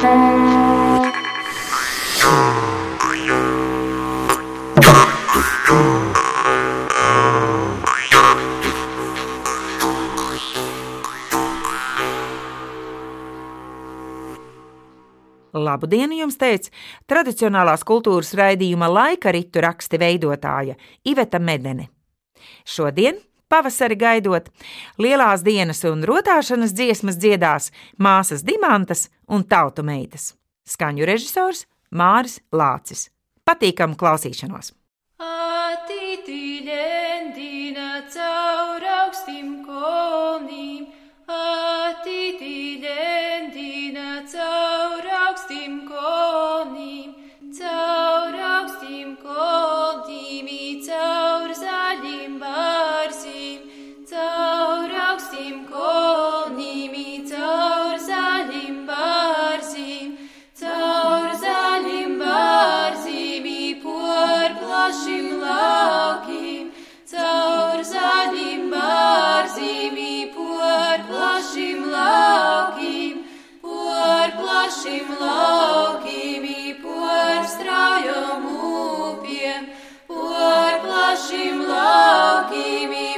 Labu dienu jums teica tradicionālās kultūras raidījuma laika ritu raksti veidotāja Iveta Medene. Šodien Pavasari gaidot, lielās dienas un rotāšanas dziesmas dziedās māsas Dimantas un tautu meitas. Skaņu režisors Māris Lācis. Patīkamu klausīšanos! Atiti lendina caura Hashim me.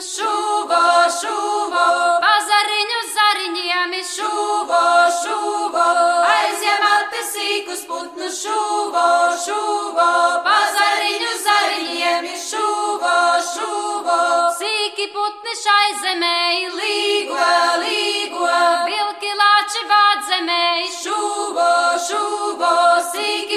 šuvo, šuvo, pazariņu zariņiem ir šuvo, šuvo, aizņem atpesīkus putnu šuvo, šuvo, pazariņu zariņiem ir šuvo, šuvo, sīki putni šai zemē ir līgo, līgo, vilki lāči vādzemē ir šuvo, šuvo, sīki.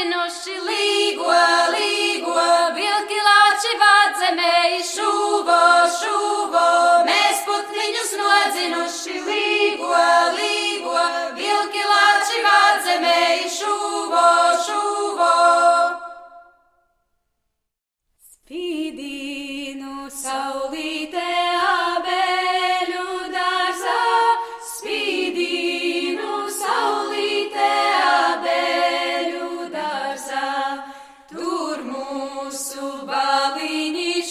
Nodzinuši, Līgo, līgo, vilki lāči vādzemē, šuvo, šuvo. Mēs putniņus nodzinuši, līgo, līgo, vilki lāči vādzemē, šuvo, šuvo. Spīdīnu saulītē mūsu baliņi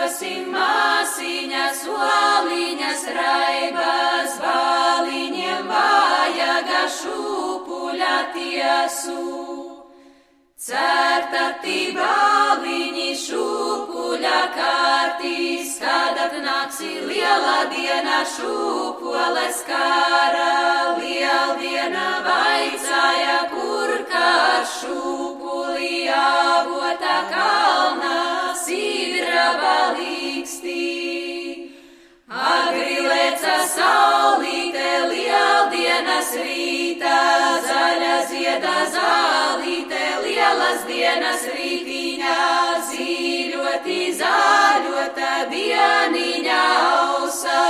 krāsosim māsiņas, oliņas, raibas, baliņiem vājaga šūpuļa tiesu. Certati baliņi šūpuļa kārtīs, kad atnāksi liela diena šūpoles kara. Lieldiena vaicāja, kur kā šūpulī avota kalnā, sidraba līkstī. Agri leca saulīte, lieldienas rītā, zaļa zieda zālīte, lielas dienas rītiņā, zīļoti zāļota dieniņā, ausa,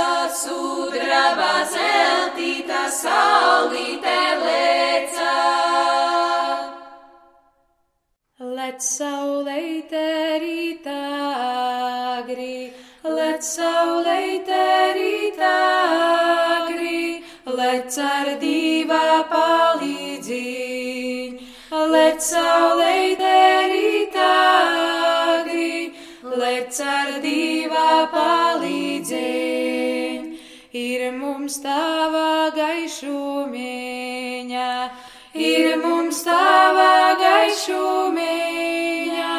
sudraba zeltīta, saulīte leca. Lec saulēte rītā agri, lec saulēte rītā agri, lec ar divā palīdzīņ. Lec saulēte rītā agri, lec ar divā palīdzīņ. Ir mums tava gaišumiņa, ir mums tava gaišumiņa,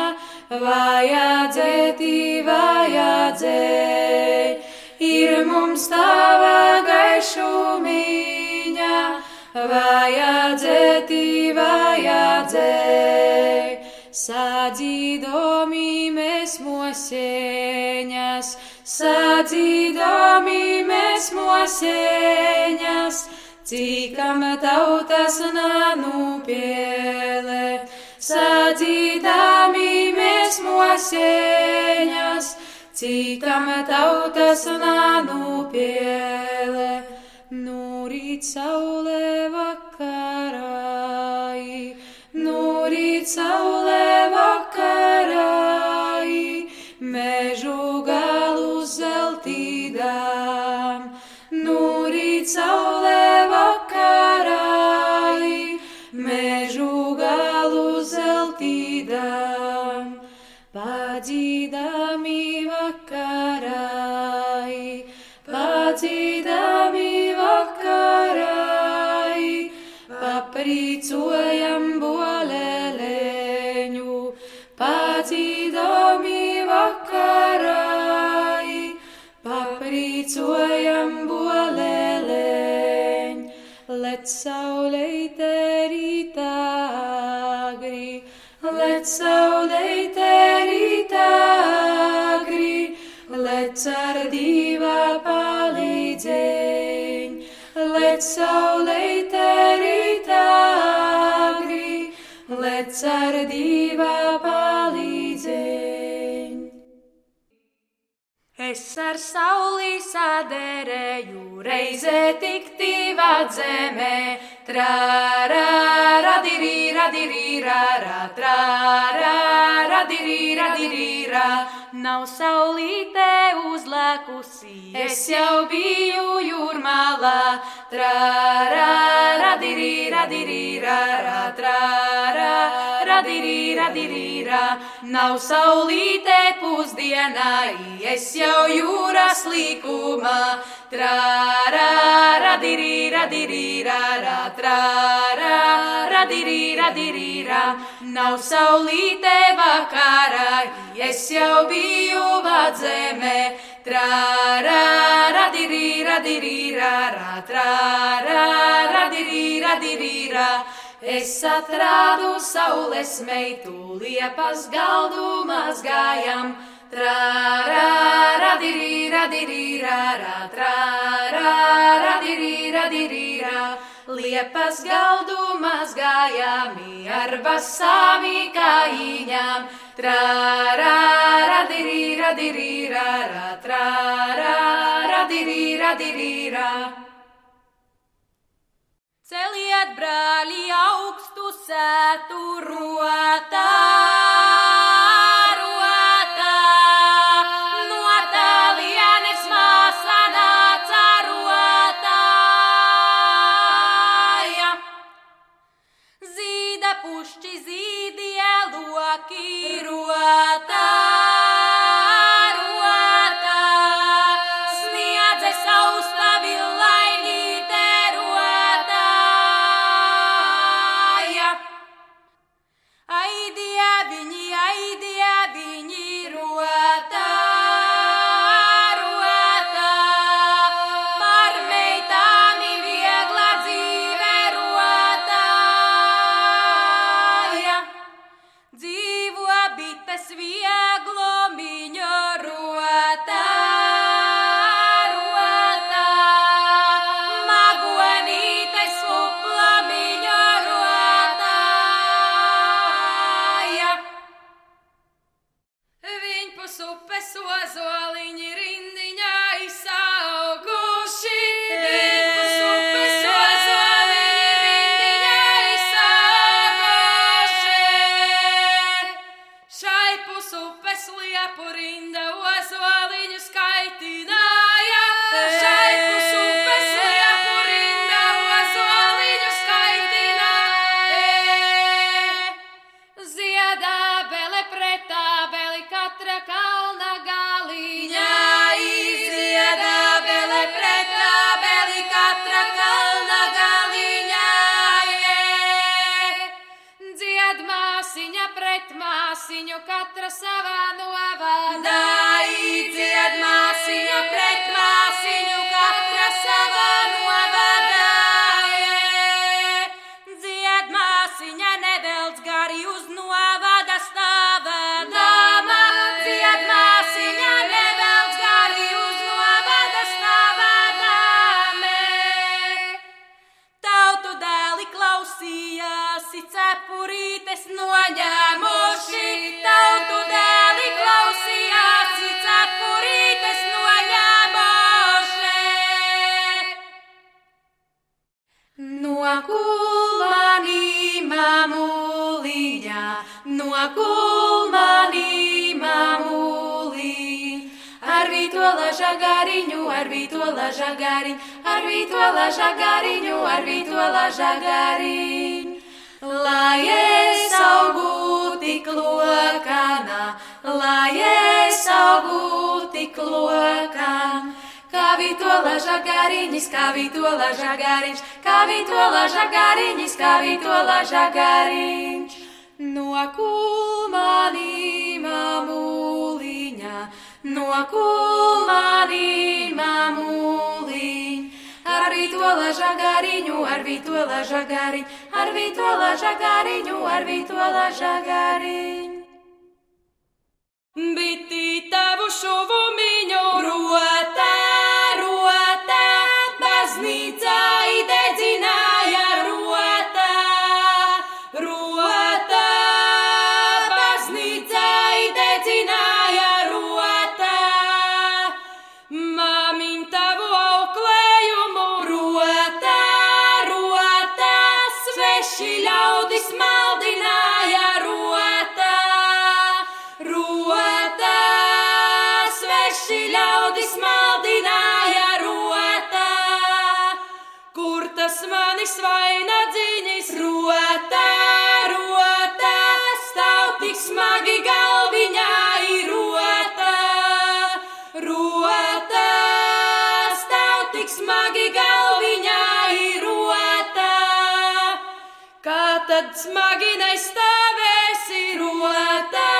vajadzēti, vajadzēji. Ir mums tava gaišumiņa, vajadzēti, vajadzēji. Sadzīdomi mēs mosēņas, sadzīdomi mēs mosēņas, Cikam tautas nanūpiele, sadzīdami mēs mosēņas, cikam tautas nanūpiele, nūrīt saulē vakarai, nūrīt saulē paprīcojam boleleņu, padzīdami vakarai, paprīcojam boleleņu, let sauleite rītāgri, let sauleite rītāgri, let ar divā palīdzēņ, let sauleite let ar divā palīdzēņ. Es ar saulī saderēju, reizē tik tīvā zemē, trārā, radirī, radirī, rārā, trārā, radirī, radirī, rā. Nav saulīte uzlēkusi, es jau biju jūrmālā, trārā, radirī, radirī, rārā, trārā, radirī, radirī, rā. Nav saulīte pusdienai, es jau jūras līkumā, trārā, radirī, radirī, rārā, trārā, radirī, radirī, rā. Nav saulīte vakarā, es jau biju vadzemē, trārā, radirī, radirī, rārā, trārā, radirī, radirī, rā. Es atrādu saules meitu, liepas galdu mazgājam, trārā, radirī, radirī, rārā, trārā, radirī, radirī, rā. Liepas galdu mazgājami ar basāmi kājiņām, trārā, radirī, radirī, rārā, trārā, radirī, radirī, rā. Celiet, brāļi, augstu sētu žagariņu, ar vitola žagariņu, ar vitola žagariņu, ar vitola žagariņu. Lai es augu tik lokana, lai es augu tik lokana. Kā vitola žagariņš, kā vitola žagariņš, kā vitola žagariņš, kā vitola žagariņš. No kulmanī mamuliņa, no kulmanī mamuliņa. Ar vitola žagariņu, ar vitola žagariņu, ar vitola žagariņu, ar vitola žagariņu. Biti tavu šuvumiņu rotā, rotā, baznīcā idedzināja tik smagi galviņā ir rotā. Kā tad smagi nestāvēsi rotā,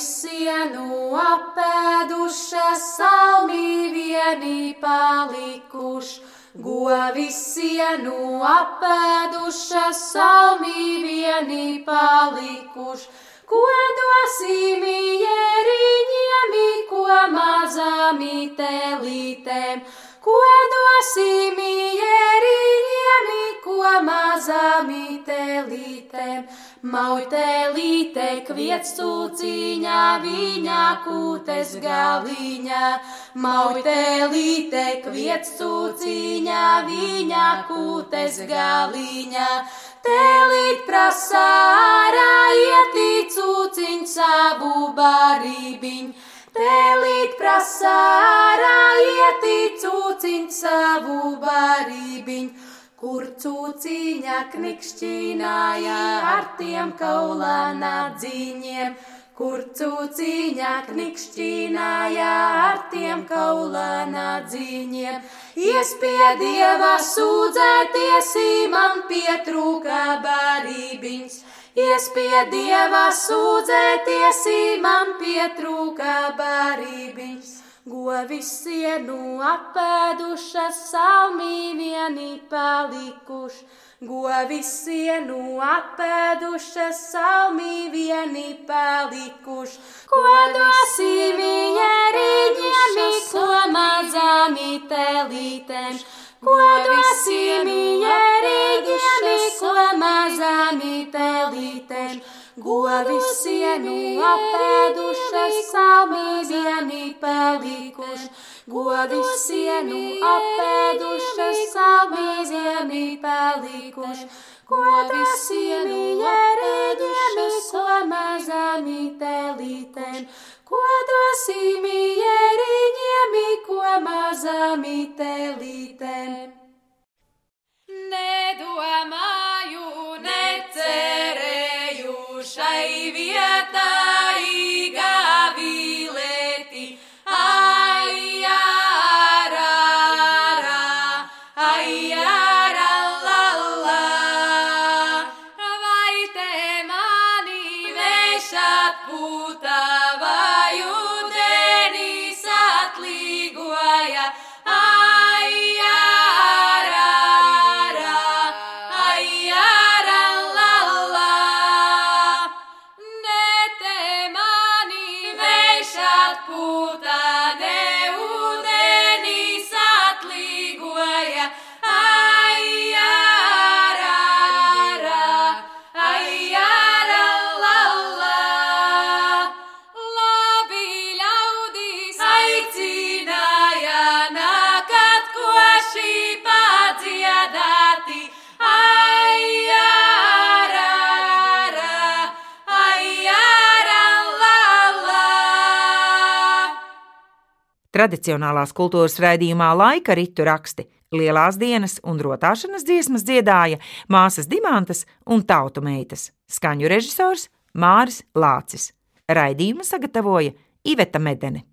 sienu apēdušas, salmī vienī palikuš. Govis sienu apēdušas, salmī vienī palikuš. Ko dosim ieriņiem, ko mazām telītēm? Ko dosim ieriņiem, ko mazām telītēm? Mautelīte kviets cūciņā, viņa kūtes galiņā. Mautelīte kviets cūciņā, viņa kūtes galiņā. Telīt prasā ārā ietī cūciņ savu barībiņ. Telīt prasā ārā ietī cūciņ savu barībiņ. Kur cūciņa knikšķināja ar tiem kaulānā dziņiem, kur cūciņa knikšķināja ar tiem kaulānā dziņiem. Iespiedieva sūdzēties, man pietrūka barībiņš. Iespiedieva sūdzēties, man pietrūka barībiņš. Govis sienu apēdušas, salmī vienī palikuš. Govis sienu apēdušas, salmī vienī palikuš. Ko dosim ierīņiem, ko mazām telītēm? Ko dosim ierīņiem, ko mazām telītēm? Govis sienu apēdušas, salmī vienī palikuš. Govis sienu apēdušas, salmī vienī palikuš. Govis sienu apēdušas, ko mazām telītēm. Ko dosim ieriņiem, mazamitelītēm. Nedomāju, necerēju šai vietai gavilēti. Ai, ārā, ai, ārā, la, la. Vai te mani vešat puta Tradicionālās kultūras raidījumā laika ritu raksti, lielās dienas un rotāšanas dziesmas dziedāja māsas Dimantas un tautu meitas, skaņu režisors Māris Lācis. Raidījumu sagatavoja Iveta Medene.